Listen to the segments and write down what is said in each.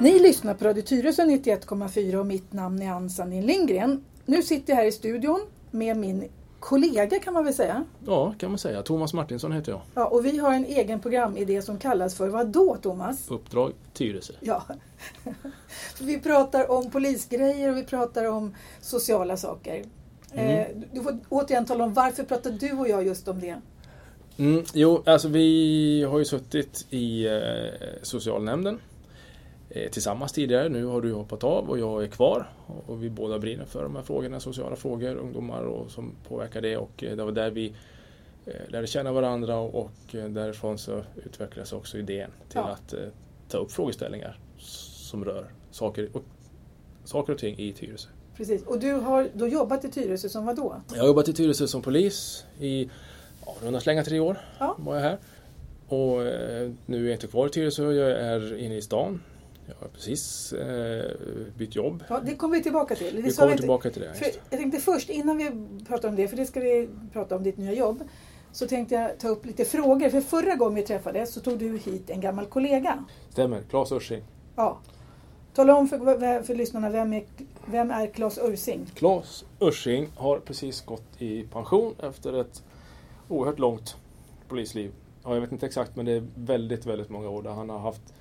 Ni lyssnar på Radio Tyresö 91,4 och mitt namn är Ann Sandin Lindgren. Nu sitter jag här i studion med min kollega kan man väl säga. Ja, kan man säga. Thomas Martinsson heter jag. Ja, och vi har en egen programidé som kallas för vad då Thomas? Uppdrag Tyresö. Ja. vi pratar om polisgrejer och vi pratar om sociala saker. Mm. Eh, du får återigen tala om varför pratar du och jag just om det? Mm, jo, alltså vi har ju suttit i eh, socialnämnden tillsammans tidigare. Nu har du hoppat av och jag är kvar. Och vi båda brinner för de här frågorna, sociala frågor, ungdomar och som påverkar det. Och eh, det var där vi eh, lärde känna varandra och eh, därifrån så utvecklades också idén till ja. att ta upp frågeställningar som rör saker och, saker och ting i Tyresö. Precis, och du har då jobbat i Tyresö som vad då? Jag har jobbat i Tyresö som polis i ja, runda slänga tre år. Ja. var jag här. Och eh, nu är jag inte kvar i Tyresö, jag är inne i stan jag har precis eh, bytt jobb. Ja, det kommer vi tillbaka till. Det vi kommer tillbaka till det. För jag tänkte först, innan vi pratar om det, för det ska vi prata om ditt nya jobb, så tänkte jag ta upp lite frågor. För förra gången vi träffades så tog du hit en gammal kollega. Stämmer, Claes Ursing. Ja. Tala om för, för lyssnarna, vem är, vem är Claes Ursing? Claes Ursing har precis gått i pension efter ett oerhört långt polisliv. Ja, jag vet inte exakt men det är väldigt, väldigt många år där han har haft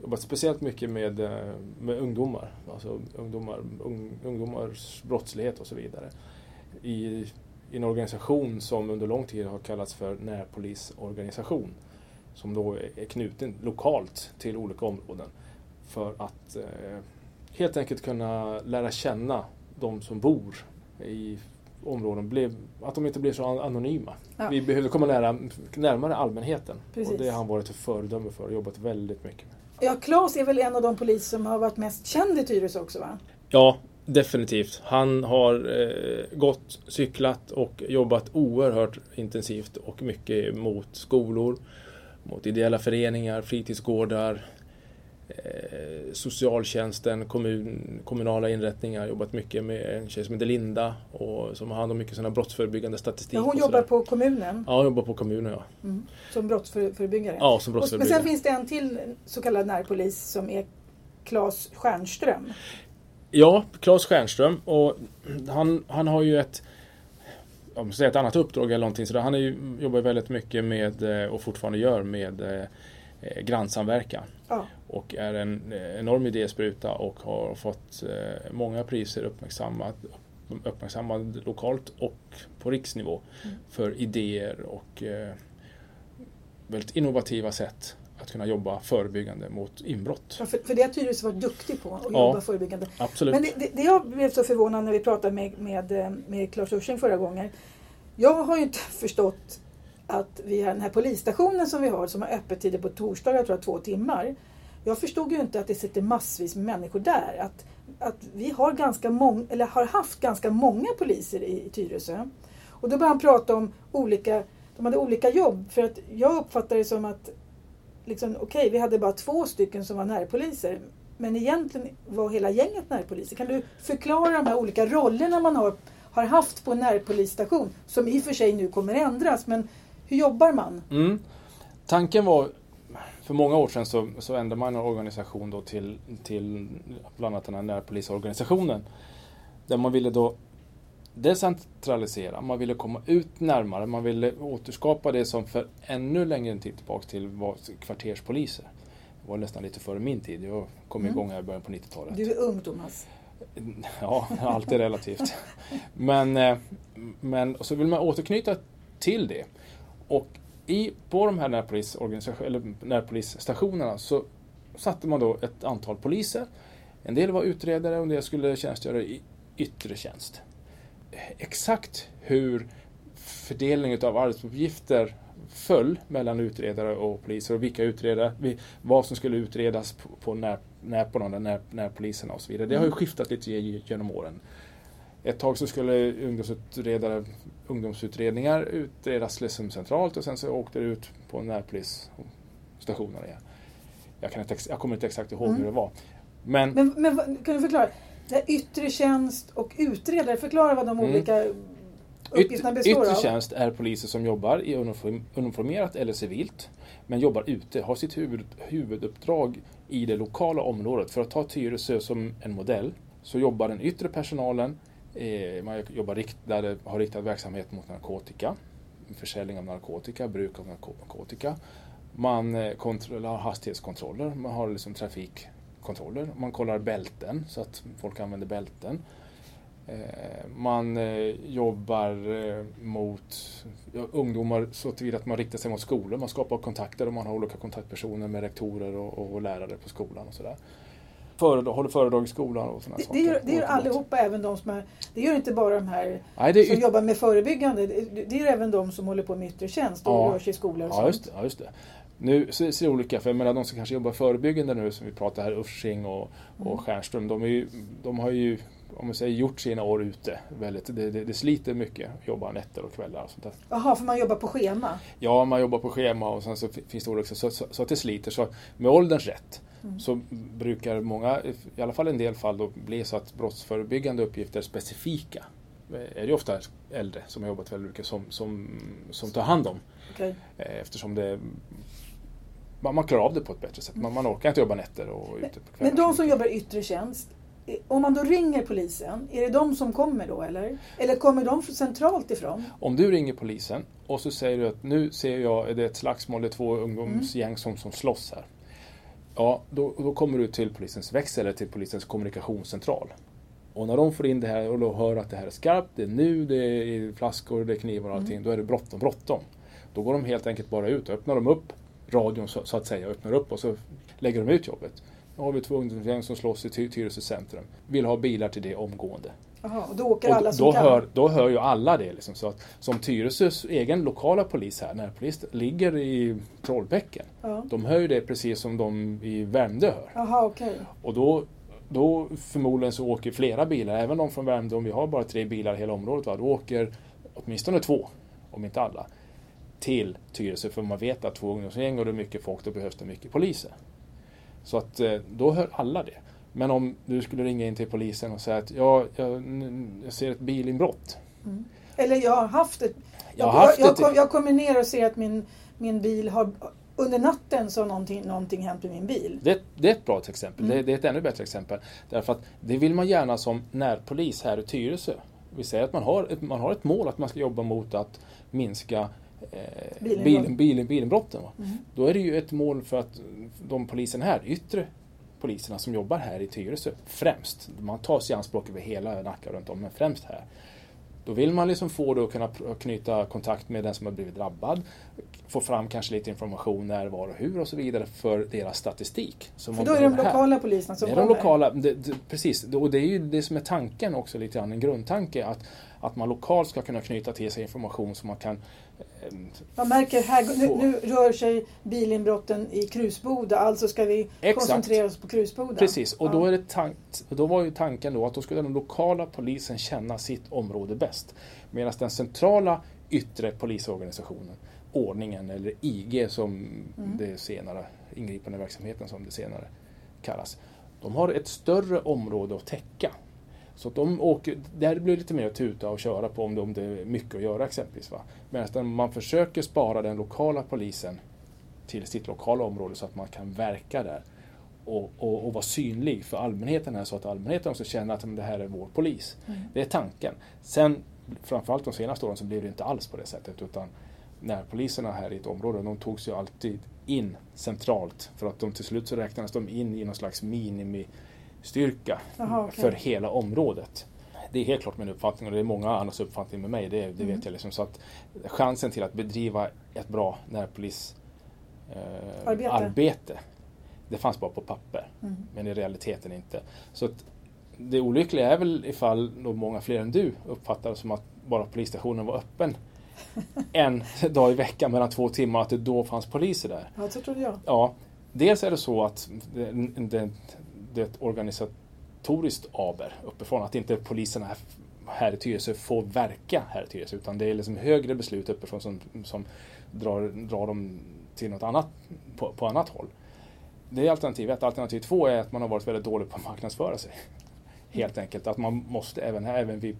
jobbat speciellt mycket med, eh, med ungdomar, alltså ungdomar, un, ungdomars brottslighet och så vidare. I, I en organisation som under lång tid har kallats för närpolisorganisation. Som då är knuten lokalt till olika områden. För att eh, helt enkelt kunna lära känna de som bor i områden, blev, att de inte blir så anonyma. Ja. Vi behöver komma nära, närmare allmänheten. Precis. Och det har han varit ett föredöme för och jobbat väldigt mycket med. Ja, Claes är väl en av de poliser som har varit mest känd i Tyresö också va? Ja, definitivt. Han har eh, gått, cyklat och jobbat oerhört intensivt och mycket mot skolor, mot ideella föreningar, fritidsgårdar, eh, socialtjänsten, kommun, kommunala inrättningar. Jobbat mycket med en tjej som heter Linda och som har hand om mycket sådana brottsförebyggande statistik. Ja, hon jobbar på kommunen? Ja, hon jobbar på kommunen. Ja. Mm. Som brottsförebyggare? Ja, som brottsförebyggare. Men sen finns det en till så kallad närpolis som är Claes Stjernström. Ja, Claes Stjernström och han, han har ju ett om säga ett annat uppdrag eller någonting sådär. Han är ju, jobbar väldigt mycket med eh, och fortfarande gör med eh, eh grannsamverkan. Ja. Och är en eh, enorm idéspruta och har fått eh, många priser uppmärksammat, uppmärksammad lokalt och på riksnivå mm. för idéer och eh, väldigt innovativa sätt att kunna jobba förebyggande mot inbrott. Ja, för, för det har Tyresö varit duktig på, att ja, jobba förebyggande. Absolut. Men det, det, det jag blev så förvånad när vi pratade med, med, med Claes Ursing förra gången. Jag har ju inte förstått att vi har den här polisstationen som vi har som har öppettider på torsdagar, jag tror två timmar. Jag förstod ju inte att det sitter massvis med människor där. Att, att vi har, ganska mång, eller har haft ganska många poliser i, i Tyresö. Och då började han prata om olika, de hade olika jobb. För att jag uppfattade det som att liksom, okej, okay, vi hade bara två stycken som var närpoliser. Men egentligen var hela gänget närpoliser. Kan du förklara de här olika rollerna man har, har haft på en närpolisstation? Som i och för sig nu kommer ändras, men hur jobbar man? Mm. Tanken var för många år sedan så, så ändrade man en organisation då till, till bland annat den här närpolisorganisationen. Där man ville då decentralisera, man ville komma ut närmare, man ville återskapa det som för ännu längre tid tillbaka till var kvarterspoliser. Det var nästan lite före min tid, jag kom mm. igång här i början på 90-talet. Du är ung Thomas. Ja, allt är relativt. Men, eh, men så vill man återknyta till det. Och i, på de här närpolisstationerna så satte man då ett antal poliser. En del var utredare och en del skulle tjänstgöra i yttre tjänst. Exakt hur fördelningen av arbetsuppgifter föll mellan utredare och poliser och vilka utredare, vad som skulle utredas på, på, när, när, på de där när, närpoliserna och så vidare. Det har ju mm. skiftat lite genom åren. Ett tag så skulle ungdomsutredare, ungdomsutredningar utredas liksom centralt och sen så åkte det ut på närpolisstationerna igen. Jag, kan inte, jag kommer inte exakt ihåg mm. hur det var. Men, men, men kan du förklara? Det yttre tjänst och utredare, förklara vad de mm. olika uppgifterna består Yttre av? tjänst är poliser som jobbar i uniform, uniformerat eller civilt, men jobbar ute, har sitt huvud, huvuduppdrag i det lokala området. För att ta Tyresö som en modell, så jobbar den yttre personalen, Eh, man jobbar riktade, har riktad verksamhet mot narkotika, försäljning av narkotika, bruk av narkotika. Man eh, har hastighetskontroller, man har liksom trafikkontroller, man kollar bälten så att folk använder bälten. Eh, man jobbar mot ungdomar så tillvida att man riktar sig mot skolor. Man skapar kontakter och man har olika kontaktpersoner med rektorer och, och lärare på skolan och sådär. Föredrag, håller föredrag i skolan och sådana Det, saker. det, gör, det gör allihopa, även de som är, det gör inte bara de här Nej, som jobbar med förebyggande. Det, det gör även de som håller på med yttre tjänst och Ja. rör sig i skolor och Ja, just det. Ja, just det. Nu ser det olika för jag menar, de som kanske jobbar förebyggande nu som vi pratar här, Ursing och, Mm. och Stjernström, de, ju, de har ju om man säger, gjort sina år ute. Väldigt, det, det, det sliter mycket att jobba nätter och kvällar och sånt där. Jaha, för man jobbar på schema? Ja, man jobbar på schema och sen så finns det olika, så, så, så att det sliter. Så med ålderns rätt Mm. så brukar många, i alla fall en del fall, då bli så att brottsförebyggande uppgifter specifika eh, är det ofta äldre som har jobbat väldigt mycket som, som, som tar hand om. Okej. Eh, Eftersom det, man, man klarar av det på ett bättre sätt. Man, man orkar inte jobba nätter och ute på kvällar. Men de som jobbar yttre tjänst, eh, om man då ringer polisen, är det de som kommer då eller? Eller kommer de centralt ifrån? Om du ringer polisen och så säger du att nu ser jag det är ett slagsmål, det är två ungdomsgäng som, som slåss här. Ja, då, då kommer du till polisens växel eller till polisens kommunikationscentral. Och när de får in det här och då hör att det här är skarpt, det är nu, det är flaskor, det är knivar och allting, då är det bråttom, bråttom. Då går de helt enkelt bara ut och öppnar de upp radion så, så att säga, öppnar upp och så lägger de ut jobbet. Nu har vi två ungdomsgäng som slåss i Ty- Tyresö centrum. Vill ha bilar till det omgående. Jaha, och då åker Och alla som då, kan? hör, då hör ju alla det. Liksom, så att, som Tyresös egen lokala polis här, närpolis, ligger i Trollbäcken. Ja. De hör ju det precis som de i Värmdö hör. Jaha, okej. Och då, då förmodligen så åker flera bilar, även de från Värmdö, om vi har bara tre bilar i hela området, va, då åker åtminstone två, om inte alla, till Tyresö för man vet att två ungdomsgäng och det är mycket folk, då behövs det mycket poliser. Så att eh, då hör alla det. Men om du skulle ringa in till polisen och säga att ja, jag, jag ser ett bilinbrott. Mm. Eller jag har haft ett... Jag har haft jag, ett- kom, jag kommer ner och ser att min, min bil har... Under natten så har någonting, någonting hänt med min bil. Det, det är ett bra exempel. Mm. Det, det är ett ännu bättre exempel. Därför att det vill man gärna som närpolis här i Tyresö. Vi säger att man har, ett, man har ett mål att man ska jobba mot att minska eh, Bilinbrott. bilen, bilen, bilinbrotten. Mm. Då är det ju ett mål för att de polisen här, yttre poliserna som jobbar här i Tyresö, främst, man tar sig i anspråk över hela Nacka runt om, men främst här. Då vill man liksom få det att kunna knyta kontakt med den som har blivit drabbad, få fram kanske lite information när, var och hur och så vidare för deras statistik. som För då är det de lokala poliserna som Det är de kommer. lokala, det, det, precis. Och det är ju det som är tanken också lite grann, en grundtanke att, att man lokalt ska kunna knyta till sig information som man kan eh, Man märker här, nu, nu rör sig bilinbrotten i Krusboda, alltså ska vi Exakt. koncentrera oss på Krusboda. Precis, och Ja. då, är det tank, då var ju tanken då att då skulle den lokala polisen känna sitt område bäst. Medan den centrala yttre polisorganisationen, ordningen eller IG som Mm. det senare, ingripande verksamheten som det senare kallas. De har ett större område att täcka. Så att de åker, där blir det lite mer att tuta och köra på om det, om det är mycket att göra exempelvis. Va? Medan man försöker spara den lokala polisen till sitt lokala område så att man kan verka där och, och, och vara synlig för allmänheten här så att allmänheten också känner att det här är vår polis. Mm. Det är tanken. Sen framförallt de senaste åren så blev det inte alls på det sättet utan närpoliserna här i ett område de togs ju alltid in centralt för att de till slut så räknades de in i någon slags minimistyrka Jaha, okej. för hela området. Det är helt klart min uppfattning och det är många andras uppfattning med mig, det, det Mm. vet jag. Liksom. Så att chansen till att bedriva ett bra närpolis eh, arbete, det fanns bara på papper, Mm. men i realiteten inte. Så att det olyckliga är väl ifall då många fler än du uppfattar det som att bara polisstationen var öppen en dag i veckan mellan två timmar, att det då fanns poliser där. Ja, så trodde jag. Ja, dels är det så att det, det, det är ett organisatoriskt aber uppifrån. Att inte poliserna här, här i Tyresö får verka här i Tyresö. Utan det är liksom högre beslut uppifrån som, som drar, drar dem till något annat på, på annat håll. Det är alternativ ett. Alternativ två är att man har varit väldigt dålig på att marknadsföra sig. Helt enkelt. Att man måste även här, även vid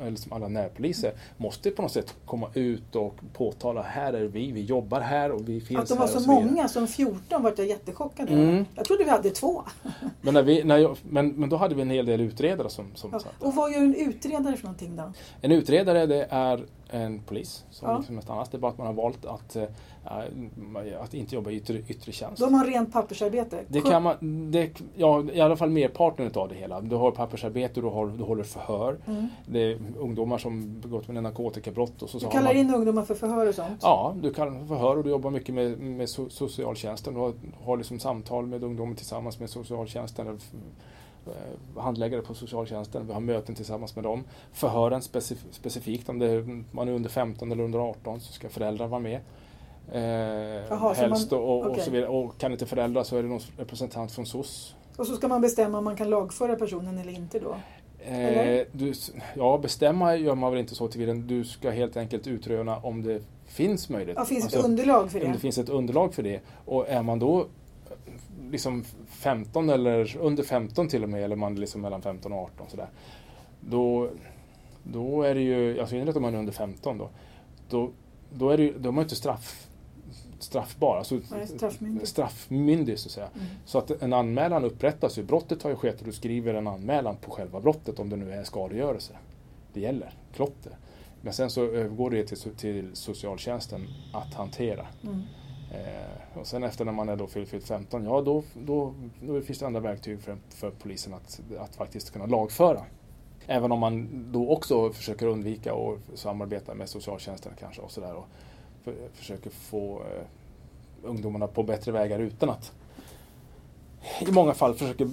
eller som alla närpoliser, måste på något sätt komma ut och påtala här är vi, vi jobbar här och vi finns här. Att de var så, så många, som 14 var jag jättechockad Mm. Jag trodde vi hade två. Men, när vi, när jag, men, men då hade vi en hel del utredare som, som Ja. satt där. Och vad gör en utredare för någonting då? En utredare det är en polis som Ja. liksom annat. Det är bara att man har valt att, eh, att inte jobba i yttre, yttre tjänst. De har rent pappersarbete. Det kan man, det, ja, i alla fall merparten av det hela. Du har pappersarbete, du, har, du håller förhör. Mm. Det är ungdomar som begått med narkotikabrott. Och så, Du så kallar man, in ungdomar för förhör och sånt? Ja, du kan förhör och du jobbar mycket med, med so, socialtjänsten. Du har, har liksom samtal med ungdomar tillsammans med socialtjänsten. Eh, Handläggare på socialtjänsten. Vi har möten tillsammans med dem. Förhören specif specifikt om det är, man är under 15 eller under 18 så ska föräldrar vara med. Eh, Jaha, så helst man- och, och, okej. så vidare. Och kan inte föräldrar så är det någon representant från SOS. Och så ska man bestämma om man kan lagföra personen eller inte då? Eh, du, ja, bestämma gör man väl inte så tillvida. Du ska helt enkelt utröna om det finns möjlighet. Ja, finns Alltså, ett underlag för om det det? finns ett underlag för det. Och är man då liksom 15 eller under 15 till och med, eller man är liksom mellan 15 och 18 sådär. Då, då är det ju, alltså i synnerhet om man är under 15 då, då, då är, det, då är man inte straff, straffbar, alltså straffmyndig. straffmyndig så att säga. Mm. Så att en anmälan upprättas ju. Brottet har ju skett och du skriver en anmälan på själva brottet om det nu är skadegörelse. Det gäller, klotter. Men sen så övergår det till, till socialtjänsten att hantera. Mm. Eh, och sen efter när man är då fyllt, fyllt 15, ja då, då, då finns det andra verktyg för, för polisen att, att faktiskt kunna lagföra. Även om man då också försöker undvika att samarbeta med socialtjänsten kanske och sådär. Och för, försöker få eh, ungdomarna på bättre vägar utan att i många fall försöker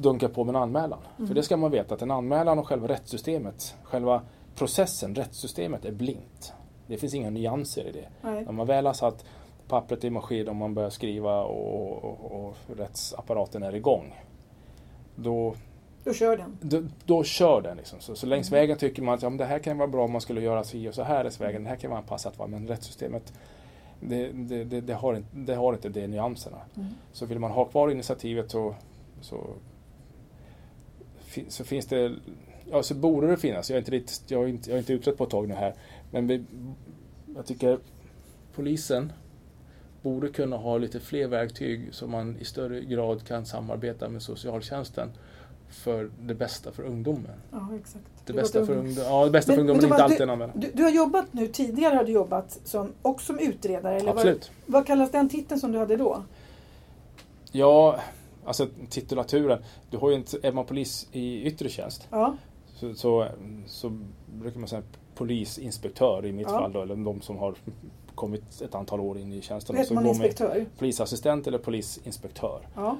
dunka på med en anmälan. Mm. För det ska man veta att en anmälan och själva rättssystemet, själva processen, rättssystemet är blint. Det finns inga nyanser i det. Nej. När man väl har satt pappret i maskin och man börjar skriva och, och, och rättsapparaten är igång. Då, Då kör den. då, då kör den. Liksom. Så, så längs Mm. vägen tycker man att ja, det här kan vara bra om man skulle göra si och så här är vägen. Det här kan vara anpassat. Va? Men rättssystemet det, det, det, det, har inte, det har inte de nyanserna. Mm. Så vill man ha kvar initiativet så, så, så finns det Ja, så borde det finnas. Jag är inte, riktigt, jag är inte, jag är inte utrett på ett tag nu här. Men vi, jag tycker polisen borde kunna ha lite fler verktyg så man i större grad kan samarbeta med socialtjänsten för det bästa för ungdomen. Ja, exakt. Det bästa för, ung. ungdom, ja, det bästa Men- för ungdomen inte alltid en. Du, du har jobbat nu, tidigare har du jobbat som, också som utredare. Eller vad, Absolut. vad kallas den titeln som du hade då? Ja, alltså titulaturen. Du har ju inte, är man polis i yttre tjänst Ja, så, så, så brukar man säga polisinspektör i mitt Ja. fall då, eller de som har kommit ett antal år in i tjänsten. Så man inspektör. Polisassistent eller polisinspektör. Ja.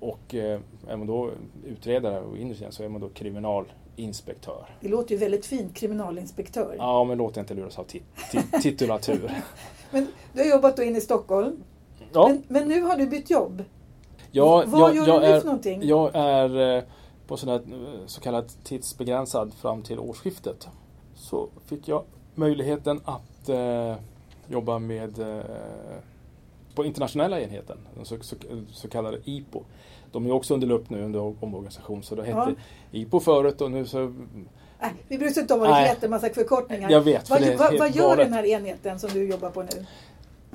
Och eh, är man då utredare och inre så är man då kriminalinspektör. Det låter ju väldigt fint, kriminalinspektör. Ja, men låt inte luras av tit, tit, titulatur. Men du har jobbat då inne i Stockholm. Ja, Men, men nu har du bytt jobb. ja vad jag, gör jag du nu är, för någonting? Jag är eh, på sån här, eh, så kallat tidsbegränsad fram till årsskiftet. Så fick jag möjligheten att eh, jobba med eh, på internationella enheten, den så, så, så kallade IPO. De är också under lupp nu under omorganisation så det hette Ja. IPO förut och nu så... Nej, vi bryr oss inte om vad det heter, massa förkortningar. Jag vet, vad, det vad, vad gör galet. den här enheten som du jobbar på nu?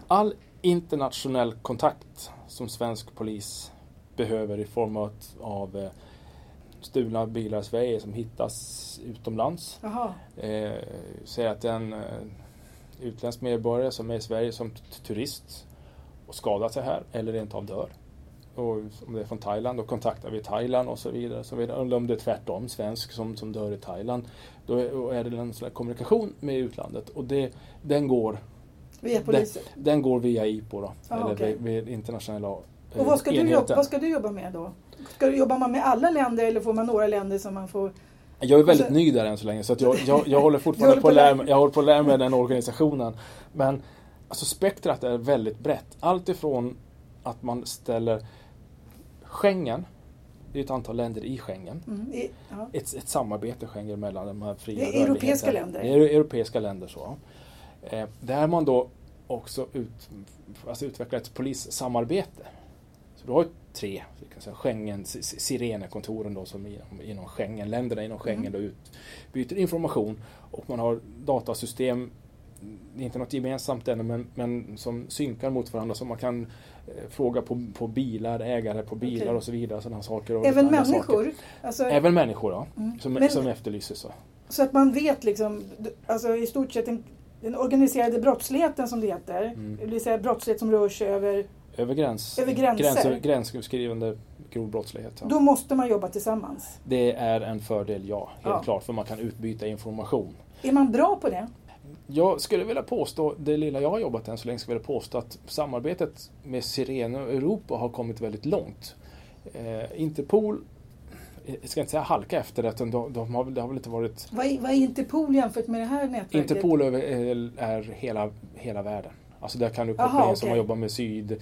All internationell kontakt som svensk polis behöver i form av, av eh, stulna bilar i Sverige som hittas utomlands. Eh, säg att en eh, utländsk medborgare som är i Sverige som turist och skadar sig här eller rent av dör. Och om det är från Thailand då kontaktar vi Thailand och så vidare. Så vidare. Eller om det är tvärtom, svensk som, som dör i Thailand. Då är, det en här kommunikation med utlandet och det, den, går, Via polisen. den går via IPO då. Ah, eller okej. vid, vid internationella eh, Och vad ska, du jobba, vad ska du jobba med då? Ska du jobba med alla länder eller får man några länder som man får... Jag är väldigt Alltså- ny där än så länge så jag, jag, jag håller fortfarande håller på på lära mig, jag håller på att lära mig den organisationen. Men alltså spektrat är väldigt brett. Allt ifrån att man ställer Schengen, det är ett antal länder i Schengen. Mm, i, ja. Ett, ett samarbete Schengen mellan de här fria Det är europeiska länder. Det är europeiska länder. så. Eh, där man då också ut, alltså utvecklar ett polissamarbete. Så du har ett tre kan säga, Schengen, Sirenekontoren då som inom, inom Schengen, länderna inom Schengen mm. då utbyter information och man har datasystem inte något gemensamt ännu men, men som synkar mot varandra så man kan eh, fråga på, på bilar, ägare på bilar okay. och så vidare. Sådana saker och Även människor? Alltså, Även människor ja, mm. som, men, som efterlyses. Så. så att man vet liksom, alltså i stort sett den, den organiserade brottsligheten som det heter, mm. det vill säga brottslighet som rör sig över över, gräns, över gränser. Gräns, gränsöverskridande grov brottslighet. Ja. Då måste man jobba tillsammans? Det är en fördel, ja. Helt ja. klart. För man kan utbyta information. Är man bra på det? Jag skulle vilja påstå, det lilla jag har jobbat än så länge, skulle vilja påstå att samarbetet med Sirene och Europa har kommit väldigt långt. Eh, Interpol jag ska inte säga halka efter det, de, de har, det har väl inte varit... Vad är, vad är Interpol jämfört med det här nätverket? Interpol är, är hela, hela världen. Alltså där kan du koppla Aha, in okay. som har jobbat med syd, eh,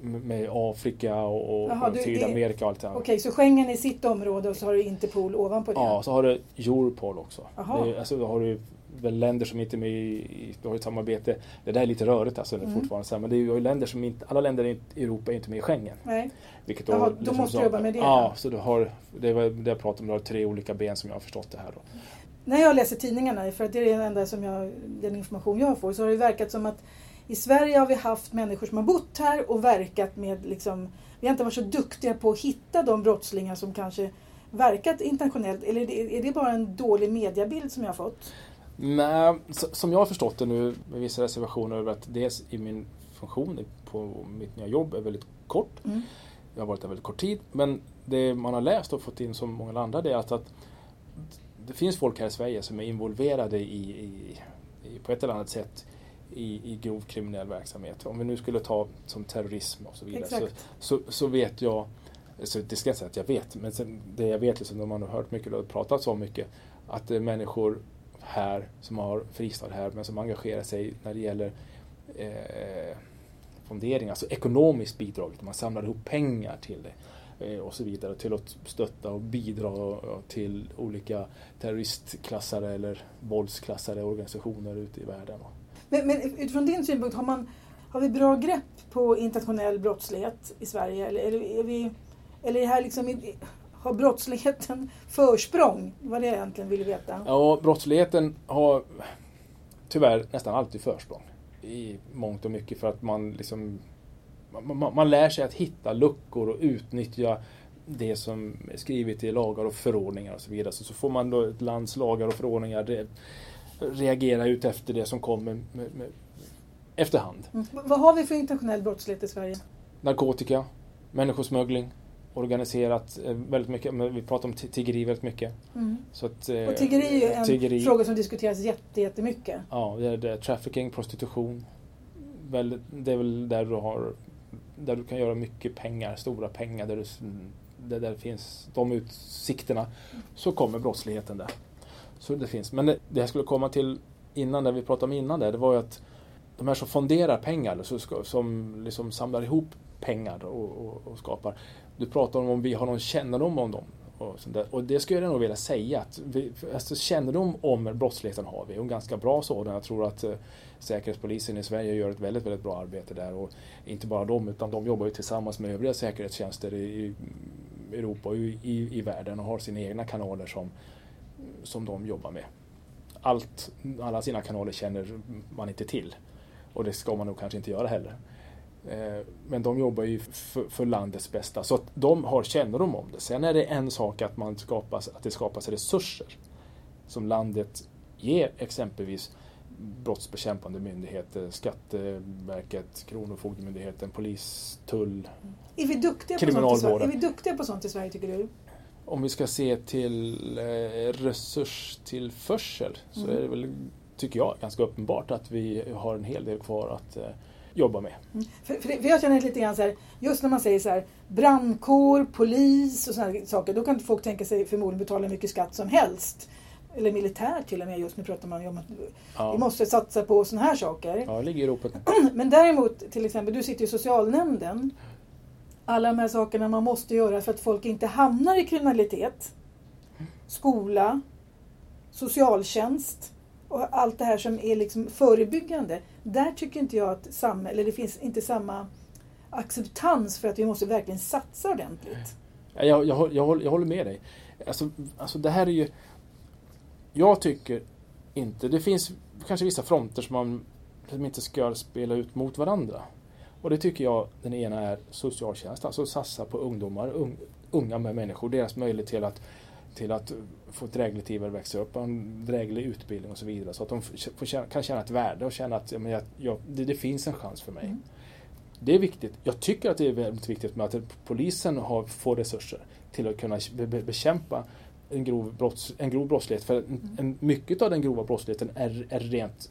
med Afrika och, du, Sydamerika och allt det Okej, okay, så Schengen är sitt område och så har du Interpol ovanpå det? Ja, så har du Europol också. Det, alltså, då har du väl länder som inte är med i, du har ett samarbete. Det där är lite rörigt alltså mm. fortfarande. Så, men det är ju länder som inte, alla länder i Europa är inte med i Schengen. Nej. Vilket då, Jaha, då liksom måste du jobba med det? Ja, så du har, det var det jag pratade om, du har tre olika ben som jag har förstått det här. Då. När jag läser tidningarna, för att det är den enda som jag, den information jag får, så har det verkat som att i Sverige har vi haft människor som har bott här och verkat med liksom, vi har inte varit så duktiga på att hitta de brottslingar som kanske verkat internationellt. Eller är det bara en dålig mediabild som jag har fått? Nej, som jag har förstått det nu med vissa reservationer över att dels i min funktion på mitt nya jobb är väldigt kort. Mm. Jag har varit där väldigt kort tid. Men det man har läst och fått in som många andra det är att, att det finns folk här i Sverige som är involverade i, i, i på ett eller annat sätt i, i grov kriminell verksamhet. Om vi nu skulle ta som terrorism och så vidare så, så, så, vet jag, så det ska jag säga att jag vet, men sen, det jag vet, liksom, man har hört mycket och pratat så mycket, att det är människor här som har fristad här men som engagerar sig när det gäller eh, fondering, alltså ekonomiskt bidrag. Man samlar ihop pengar till det eh, och så vidare till att stötta och bidra till olika terroristklassade eller våldsklassade organisationer ute i världen. Men, men utifrån din synpunkt, har, man, har vi bra grepp på internationell brottslighet i Sverige? Eller, eller är, vi, eller är det här liksom har brottsligheten försprång? Vad det jag egentligen ville veta. Ja, brottsligheten har tyvärr nästan alltid försprång. I mångt och mycket för att man liksom man, man lär sig att hitta luckor och utnyttja det som är skrivet i lagar och förordningar och så vidare. Så, så får man då ett lands lagar och förordningar reagera ut efter det som kommer med, med, efterhand. Mm. Vad har vi för internationell brottslighet i Sverige? Narkotika, människosmuggling, organiserat eh, väldigt mycket. Vi pratar om tiggeri väldigt mycket. Mm. Så att, eh, och tiggeri är en tiggeri, fråga som diskuteras jättemycket. Ja, det är, det är trafficking, prostitution. Det är väl där du har där du kan göra mycket pengar, stora pengar, där, du, där, där finns de utsikterna. Så kommer brottsligheten där. Så det finns. Men det, jag skulle komma till innan, det vi pratade om innan där, det var ju att de här som fonderar pengar, som liksom samlar ihop pengar och, och, och skapar. Du pratar om om vi har någon kännedom om dem. Och, och det skulle jag nog vilja säga att vi, alltså kännedom om brottsligheten har vi och en ganska bra sådan. Jag tror att eh, Säkerhetspolisen i Sverige gör ett väldigt, väldigt bra arbete där och inte bara de utan de jobbar ju tillsammans med övriga säkerhetstjänster i, i Europa och i, i, i, världen och har sina egna kanaler som, som de jobbar med. Allt, alla sina kanaler känner man inte till och det ska man nog kanske inte göra heller. Eh, men de jobbar ju för, för, landets bästa, så att de har kännedom om det. Sen är det en sak att, man skapas, att det skapas resurser som landet ger exempelvis brottsbekämpande myndigheter, Skatteverket, Kronofogdemyndigheten, polis, tull, är vi duktiga kriminalvården. Är vi duktiga på sånt i Sverige tycker du? Om vi ska se till eh, resurstillförsel mm. så är det väl, tycker jag, ganska uppenbart att vi har en hel del kvar att eh, jobba med. Mm. För, för, för, jag känner lite grann så här, just när man säger så här, brandkår, polis och sådana saker, då kan folk tänka sig förmodligen betala mycket skatt som helst. Eller militär till och med, just nu pratar man ju om att ja. vi måste satsa på sådana här saker. Ja, det ligger i ropet. Men däremot, till exempel, du sitter i socialnämnden. Alla de här sakerna man måste göra för att folk inte hamnar i kriminalitet. Skola, socialtjänst och allt det här som är liksom förebyggande. Där tycker inte jag att eller det finns inte samma acceptans för att vi måste verkligen satsa ordentligt. Jag, jag, jag, jag, jag håller med dig. Alltså, alltså det här är ju... Jag tycker inte... Det finns kanske vissa fronter som man som inte ska spela ut mot varandra. Och det tycker jag den ena är socialtjänst, alltså satsa på ungdomar, un, unga med människor, deras möjlighet till att, till att få ett drägligt liv växa upp, en dräglig utbildning och så vidare. Så att de får kan känna ett värde och känna att ja, jag, det, det, finns en chans för mig. Mm. Det är viktigt. Jag tycker att det är väldigt viktigt med att polisen har, får resurser till att kunna bekämpa en grov, brotts, en grov brottslighet. För en, en, mycket av den grova brottsligheten är, är, rent,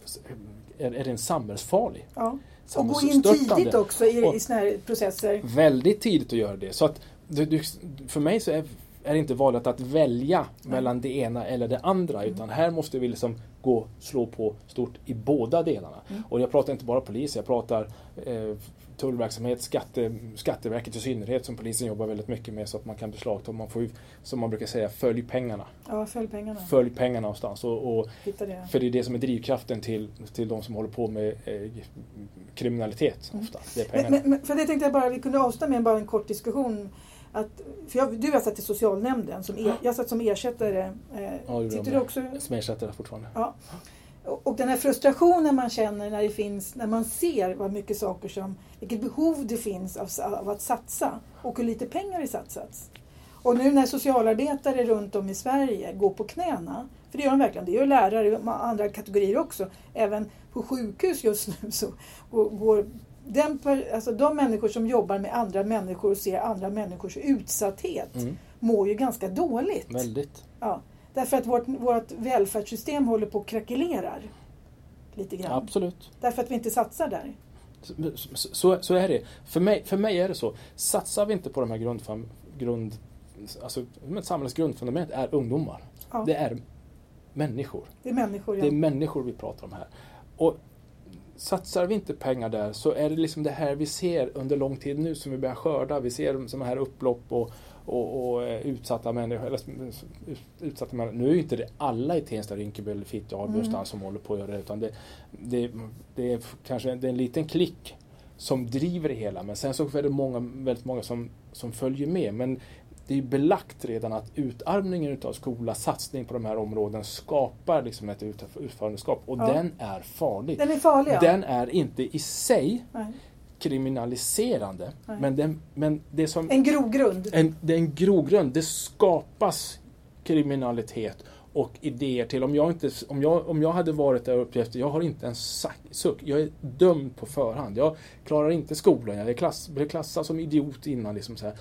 är, är rent samhällsfarlig. Ja. Och gå in tidigt också i, i sådana här processer. Väldigt tidigt att göra det. Så att, för mig så är, är det inte valet att välja Nej. mellan det ena eller det andra. Mm. Utan här måste vi liksom gå slå på stort i båda delarna. Mm. Och jag pratar inte bara polis, jag pratar eh, tullverksamhet, skatte, Skatteverket i synnerhet som polisen jobbar väldigt mycket med så att man kan beslagta, man får som man brukar säga, följ pengarna. Ja, följ pengarna. Följ pengarna någonstans. Och, och det. För det är det som är drivkraften till, till de som håller på med eh, kriminalitet. Mm. Ofta. Det är men, men, för det tänkte jag bara, vi kunde avsluta med bara en kort diskussion. Att, för jag, du har satt i socialnämnden, som er, jag satt som ersättare. Eh, ja, sitter du också? Som ersättare fortfarande. Ja. Och den här frustrationen man känner när det finns, när man ser vad mycket saker som, vilket behov det finns av, av att satsa och hur lite pengar det satsats. Och nu när socialarbetare runt om i Sverige går på knäna, för det gör de verkligen, det gör lärare och andra kategorier också, även på sjukhus just nu så går den, alltså de människor som jobbar med andra människor och ser andra människors utsatthet mm. mår ju ganska dåligt. Väldigt. Ja. Därför att vårt, vårt välfärdssystem håller på att krackelera. Lite grann. Absolut. Därför att vi inte satsar där. Så, så, så, är det. För mig, för mig är det så. Satsar vi inte på de här grundfam, grund, alltså, samhällets grundfundament är ungdomar. Ja. Det är människor. Det är människor, ja. Det är människor vi pratar om här. Och satsar vi inte pengar där så är det liksom det här vi ser under lång tid nu som vi börjar skörda. Vi ser sådana här upplopp och, och, och eh, utsatta människor. Eller, utsatta människor. Nu är ju inte det alla i Tensta, Rinkeby eller Fittja och mm. som håller på att göra det. Utan det, det, det är kanske det är en liten klick som driver det hela. Men sen så är det många, väldigt många som, som följer med. Men det är belagt redan att utarmningen av skola, satsning på de här områdena skapar liksom ett utförandeskap. Och ja. den är farlig. Den är farlig, ja. Den är inte i sig Nej kriminaliserande. Men, den, men det som... En grogrund. En, det är en grogrund. Det skapas kriminalitet och idéer till. Om jag, inte, om jag, om jag hade varit där uppe efter, jag har inte en suck. Jag är dömd på förhand. Jag klarar inte skolan. Jag är klass, blev klassad som idiot innan. Liksom så, här.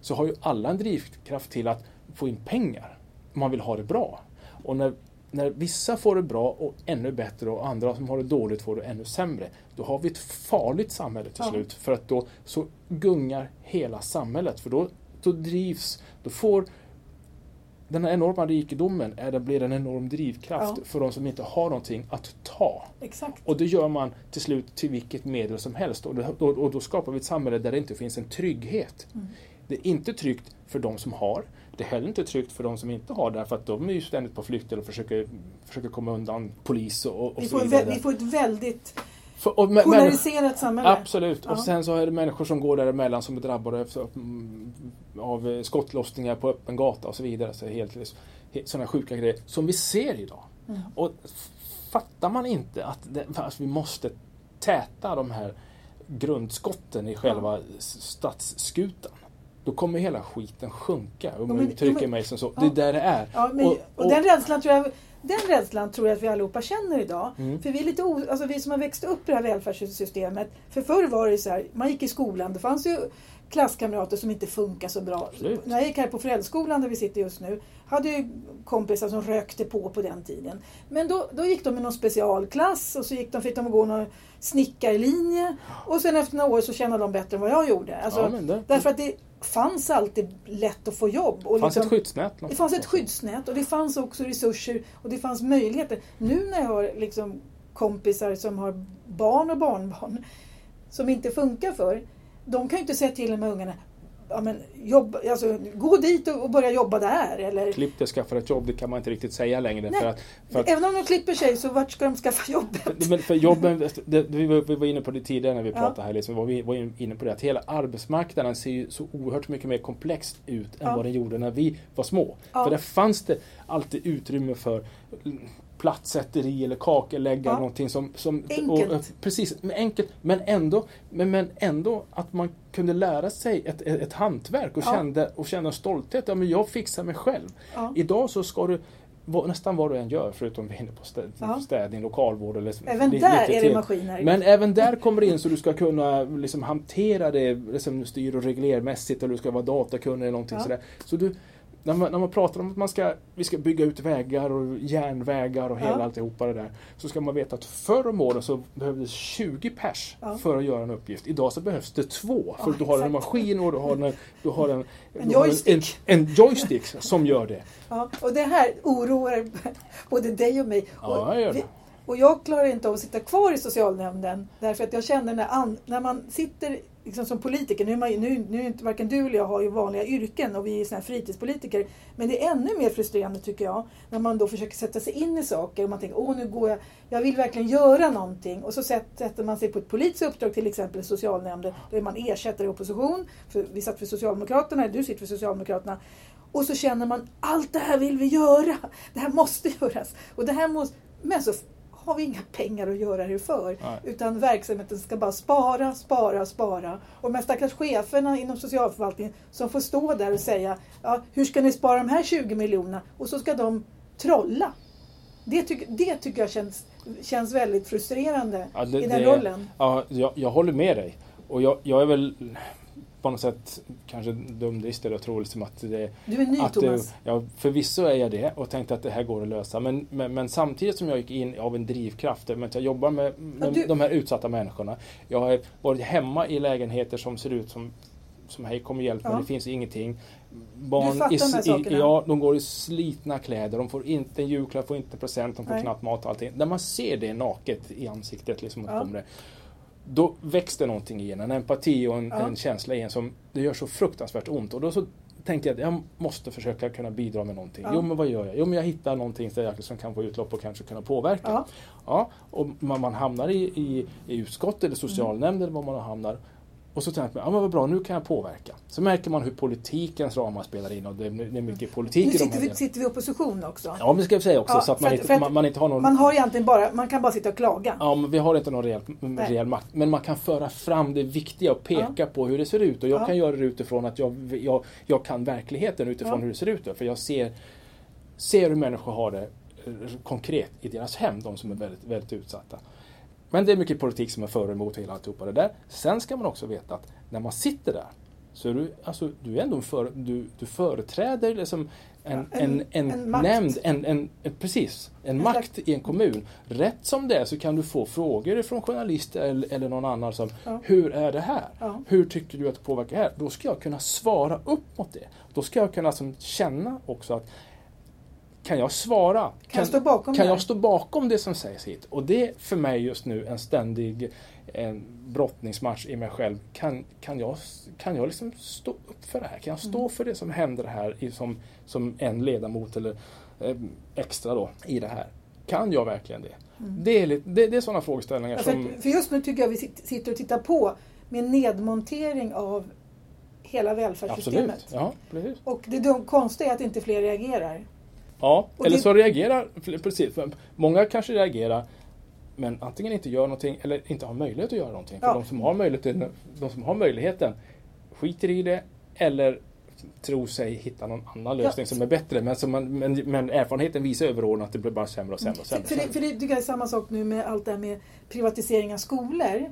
så har ju alla en drivkraft till att få in pengar. Man vill ha det bra. Och när när vissa får det bra och ännu bättre och andra som har det dåligt får det ännu sämre. Då har vi ett farligt samhälle till ja. slut. För att då så gungar hela samhället. För då, då drivs, då får den här enorma rikedomen är det blir en enorm drivkraft ja. för de som inte har någonting att ta. Exakt. Och det gör man till slut till vilket medel som helst. Och då, och då skapar vi ett samhälle där det inte finns en trygghet. Mm. Det är inte tryggt för de som har. Det är heller inte tryggt för de som inte har det, för att de är ju ständigt på flykt eller försöker, försöker komma undan polis och, och vi så vidare. Vi får ett väldigt för, och, polariserat samhälle. Absolut, ja. och sen så är det människor som går däremellan som är drabbade av skottlossningar på öppen gata och så vidare. Så helt, sådana sjuka grejer som vi ser idag. Mm. Och fattar man inte att, det, att vi måste täta de här grundskotten i själva ja. stadsskutan då kommer hela skiten sjunka. Om man uttrycker mig som så. Ja. Det är där det är. Ja, men, och, och, och, den rädslan tror jag den rädslan tror jag att vi allihopa känner idag. Mm. För vi, är lite o, alltså vi som har växt upp i det här välfärdssystemet. För förr var det så här, man gick i skolan, det fanns ju klasskamrater som inte funkar så bra. Absolut. När jag gick här på Föräldraskolan där vi sitter just nu, hade ju kompisar som rökte på på den tiden. Men då, då gick de i någon specialklass och så gick de, fick de gå någon snickarlinje och sen efter några år så tjänade de bättre än vad jag gjorde. Alltså, ja, det... Därför att det fanns alltid lätt att få jobb. Och det fanns liksom, ett skyddsnät. Det fanns ett skyddsnät och det fanns också resurser och det fanns möjligheter. Nu när jag har liksom kompisar som har barn och barnbarn som inte funkar för, de kan ju inte säga till de här ungarna ja, men, jobb, alltså, gå dit och, och börja jobba där. Eller, Klipp dig, skaffa ett jobb, det kan man inte riktigt säga längre. Nej, För att, för att, Även om de klipper sig, så vart ska de skaffa jobbet? men för jobben, det, vi, var, vi var inne på det tidigare när vi Ja. pratade här, liksom, var vi var inne på det att hela arbetsmarknaden ser ju så oerhört mycket mer komplext ut än Ja. vad den gjorde när vi var små. Ja. För där fanns det alltid utrymme för plattsätteri eller kakeläggare, Ja. någonting som... som Enkelt. Och, precis, men enkelt. Men ändå, men, men ändå att man kunde lära sig ett, ett, ett hantverk och, Ja. kände, och en stolthet. Ja, men jag fixar mig själv. Ja. Idag så ska du nästan vad du än gör, förutom vi är inne på städ, Ja. städning, lokalvård eller Även li- där lite är det maskiner. Men även där kommer det in så du ska kunna liksom hantera det liksom styr och reglermässigt eller du ska vara datakunnig eller någonting Ja. sådär. Så du, när, man, när man pratar om att man ska, vi ska bygga ut vägar och järnvägar och hela Ja. alltihopa det där. Så ska man veta att förr om åren så behövdes 20 pers Ja. för att göra en uppgift. Idag så behövs det två. För Ja, du har en exakt. maskin och du har en, du har en, En du har joystick. En, en joystick som gör det. Ja, och det här oroar både dig och mig. Ja, och, jag gör vi- det och jag klarar inte av att sitta kvar i socialnämnden därför att jag känner när, an, när man sitter liksom som politiker, nu är, man, ju- nu, nu är inte varken du eller jag har ju vanliga yrken och vi är såna här fritidspolitiker. Men det är ännu mer frustrerande tycker jag när man då försöker sätta sig in i saker och man tänker åh nu går jag, jag vill verkligen göra någonting och så sätter man sig på ett politiskt uppdrag till exempel i socialnämnden. Då är man ersättare i opposition, för vi satt för Socialdemokraterna, du sitter för Socialdemokraterna. Och så känner man allt det här vill vi göra. Det här måste göras. Och det här måste, men så har vi inga pengar att göra det för. Nej. Utan verksamheten ska bara spara, spara, spara. Och de här stackars cheferna inom socialförvaltningen som får stå där och säga ja, hur ska ni spara de här 20 miljonerna? Och så ska de trolla. Det, tyck, det tycker jag känns, känns väldigt frustrerande Ja, det- i den det- rollen. Ja, jag, jag håller med dig. Och jag, jag är väl på något sätt kanske dumdristig och tror liksom att det Du är ny att, Thomas. ja, förvisso är jag det och tänkte att det här går att lösa. Men, men, men samtidigt som jag gick in av en drivkraft, att jag jobbar med, med du- de här utsatta människorna. Jag har varit hemma i lägenheter som ser ut som som hej kom och hjälp Ja. det finns ingenting. Barn i, i, ja, de går i slitna kläder, de får inte en julklapp, får inte present, de får Nej. knappt mat och allting. När man ser det naket i ansiktet, liksom, Ja. kommer det, då det någonting i en, en empati och en, Ja. en känsla i en som det gör så fruktansvärt ont. Och då så tänkte jag att jag måste försöka kunna bidra med någonting. Ja. Jo men vad gör jag? Jo men jag hittar någonting där jag som kan få utlopp och kanske kunna påverka. Ja. Ja, och man, man hamnar i, i, i utskott eller socialnämnd Mm. eller var man hamnar. Och så tänker man, ja men vad bra, nu kan jag påverka. Så märker man hur politikens ramar spelar in och det är, det är mycket politik Nu i de sitter här vi, sitter vi i opposition också. Ja, men det ska jag säga också, Ja, så att man, att- inte, man, man inte har någon... Man har egentligen bara, man kan bara sitta och klaga. Ja, men vi har inte någon reell, makt. Men man kan föra fram det viktiga och peka på hur det ser ut. Och jag Ja. kan göra det utifrån att jag, jag, jag kan verkligheten utifrån Ja. hur det ser ut. För jag ser, ser hur människor har det konkret i deras hem, de som är väldigt, väldigt utsatta. Men det är mycket politik som är för och emot hela alltihopa det där. Sen ska man också veta att när man sitter där så är du, alltså, du är ändå för, du, du företräder liksom en, Ja, en, en- en, en nämnd, en, en, precis, en makt i en kommun. Rätt som det är så kan du få frågor från journalister eller, eller någon annan som Ja. Hur är det här? Ja. Hur tycker du att det påverkar här? Då ska jag kunna svara upp mot det. Då ska jag kunna som, känna också att kan jag svara? Kan jag stå bakom kan det jag stå bakom det som sägs hit? Och det är för mig just nu en ständig en brottningsmatch i mig själv. Kan, kan jag, kan jag liksom stå upp för det här? Kan jag stå Mm. för det som händer här som, som en ledamot eller eh, extra då i det här? Kan jag verkligen det? Det är, det, det är sådana frågeställningar Ja, som... för, för just nu tycker jag vi sit- sitter och tittar på med nedmontering av hela välfärdssystemet. Absolut. Ja, precis. Och det konstiga är att inte fler reagerar. Ja, Och eller det- så reagerar, precis, för många kanske reagerar men antingen inte gör någonting eller inte har möjlighet att göra någonting. För Ja. de, som har möjligheten, de som har möjligheten skiter i det eller tror sig hitta någon annan lösning Ja. som är bättre. Men, som man, men, men erfarenheten visar överordnat att det blir bara sämre och sämre och För, sämre. för, det, för det jag är samma sak nu med allt det här med privatisering av skolor.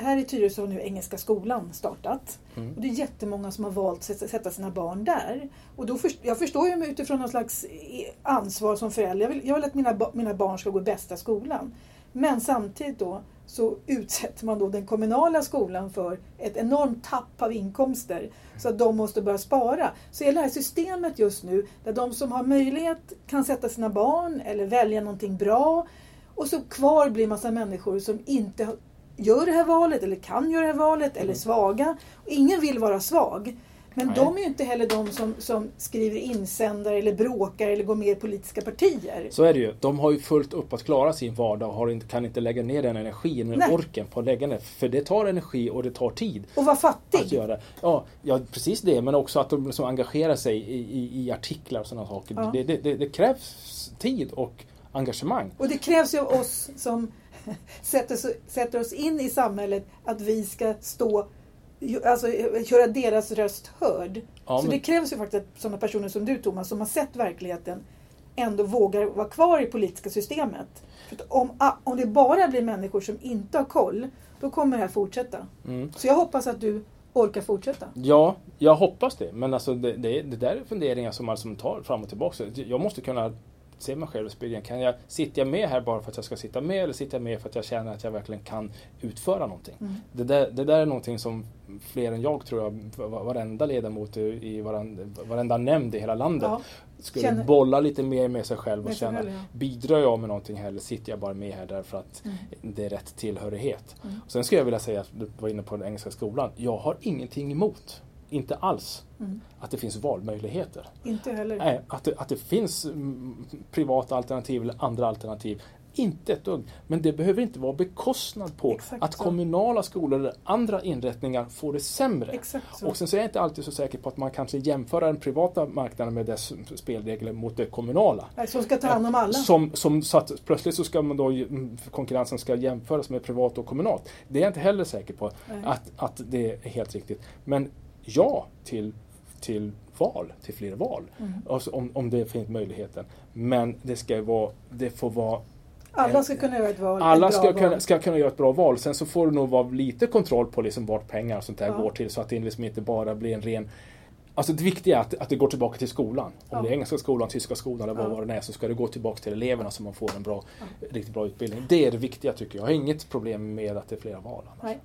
Här i Tyresö har nu Engelska skolan startat. Mm. Och det är jättemånga som har valt att sätta- sina barn där. Och då först, jag förstår ju utifrån någon slags i- ansvar som förälder. Jag vill, jag vill att mina, mina barn ska gå i bästa skolan. Men samtidigt då så utsätter man då den kommunala skolan för ett enormt tapp av inkomster. Så att de måste börja spara. Så hela det här systemet just nu där de som har möjlighet kan sätta sina barn eller välja någonting bra. Och så kvar blir massa människor som inte gör det här valet eller kan göra det här valet eller svaga. Och ingen vill vara svag. Men Nej. de är ju inte heller de som, som skriver insändare eller bråkar eller går med i politiska partier. Så är det ju. De har ju fullt upp att klara sin vardag och inte, kan inte lägga ner den energin Nej. orken på att lägga ner. För det tar energi och det tar tid Och vara att fattig. göra. Ja, ja precis det. Men också att de liksom engagerar sig i, i, i artiklar och sådana saker. Ja. Det, det, det, det krävs tid och engagemang. Och det krävs ju av oss som sätter, oss- sätter oss in i samhället att vi ska stå, alltså göra deras röst hörd. Ja, Så men- det krävs ju faktiskt att sådana personer som du Thomas, som har sett verkligheten, ändå vågar vara kvar i politiska systemet. För om, om det bara blir människor som inte har koll, då kommer det här fortsätta. Mm. Så jag hoppas att du orkar fortsätta. Ja, jag hoppas det. Men alltså det, det, det där är funderingar som man som tar fram och tillbaka. Jag måste kunna se mig själv i spegeln. Kan jag, sitter jag med här bara för att jag ska sitta med eller sitter jag med för att jag känner att jag verkligen kan utföra någonting? Mm. Det, där, det där är någonting som fler än jag tror jag, va- varenda ledamot i varenda, varenda nämnd i hela landet Ja, skulle känner- bolla lite mer med sig själv och känna, ja. bidrar jag med någonting här eller sitter jag bara med här därför att Mm. det är rätt tillhörighet? Mm. Och sen skulle jag vilja säga, att du var inne på den engelska skolan, jag har ingenting emot, inte alls, Mm. att det finns valmöjligheter. Inte heller. Nej, att, det, att det finns mm, privata alternativ eller andra alternativ. Inte ett dugg. Men det behöver inte vara bekostnad på Exakt att så. kommunala skolor eller andra inrättningar får det sämre. Och sen så är jag inte alltid så säker på att man kanske jämför den privata marknaden med dess spelregler mot det kommunala. Som ska ta hand om alla. Som, som, så att plötsligt så ska man då, mm, konkurrensen ska jämföras med privat och kommunalt. Det är jag inte heller säker på Nej. att, att det är helt riktigt. Men ja till, till val, till fler val. Mm. Alltså om, om det finns möjligheten. Men det ska vara, det får vara Alla ska kunna göra ett val. alla ska val. kunna, ska kunna göra ett bra val. Sen så får du nog vara lite kontroll på liksom vart pengar och sånt där Ja. går till så att det liksom inte bara blir en ren Alltså det viktiga är att, att det går tillbaka till skolan. Om Ja. det är engelska skolan, tyska skolan eller Ja. vad det är så ska det gå tillbaka till eleverna så man får en bra, riktigt bra utbildning. Det är det viktiga tycker jag. Jag har inget problem med att det är flera val. annars. Nej.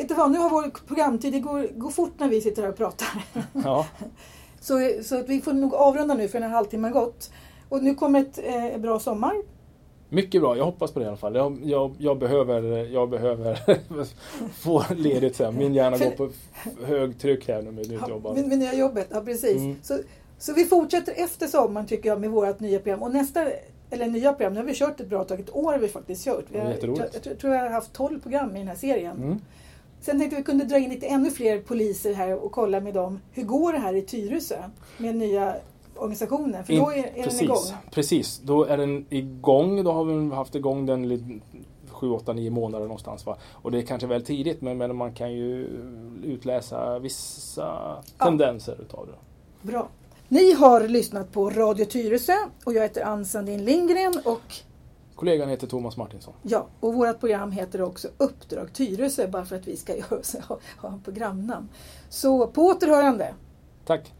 Vet du vad, nu har vår programtid, det går, går fort när vi sitter här och pratar. Ja. Så, så att vi får nog avrunda nu för den här halvtimmen gått. Och nu kommer ett eh, bra sommar. Mycket bra, jag hoppas på det i alla fall. Jag, jag, jag behöver, jag behöver få ledigt sen. Min hjärna För- går på högtryck här nu med nytt jobb. med, med nya jobbet, ja precis. Mm. Så, så vi fortsätter efter sommaren tycker jag med vårt nya program. Och nästa, eller nya program, nu har vi kört ett bra tag, ett år har vi faktiskt kört. Vi har, jag, jag tror jag har haft 12 program i den här serien. Mm. Sen tänkte vi kunde dra in lite ännu fler poliser här och kolla med dem. Hur går det här i Tyresö med nya organisationen? För då är, är den precis, igång. Precis, då är den igång. Då har vi haft igång den lite 7, 8, 9 månader någonstans. Va? Och det är kanske väl tidigt men, men man kan ju utläsa vissa Ja. tendenser utav det. Bra. Ni har lyssnat på Radio Tyresö och jag heter Ann Sandin Lindgren och Kollegan heter Thomas Martinsson. Ja, och vårt program heter också Uppdrag Tyresö bara för att vi ska ha, ha programnamn. Så på återhörande! Tack!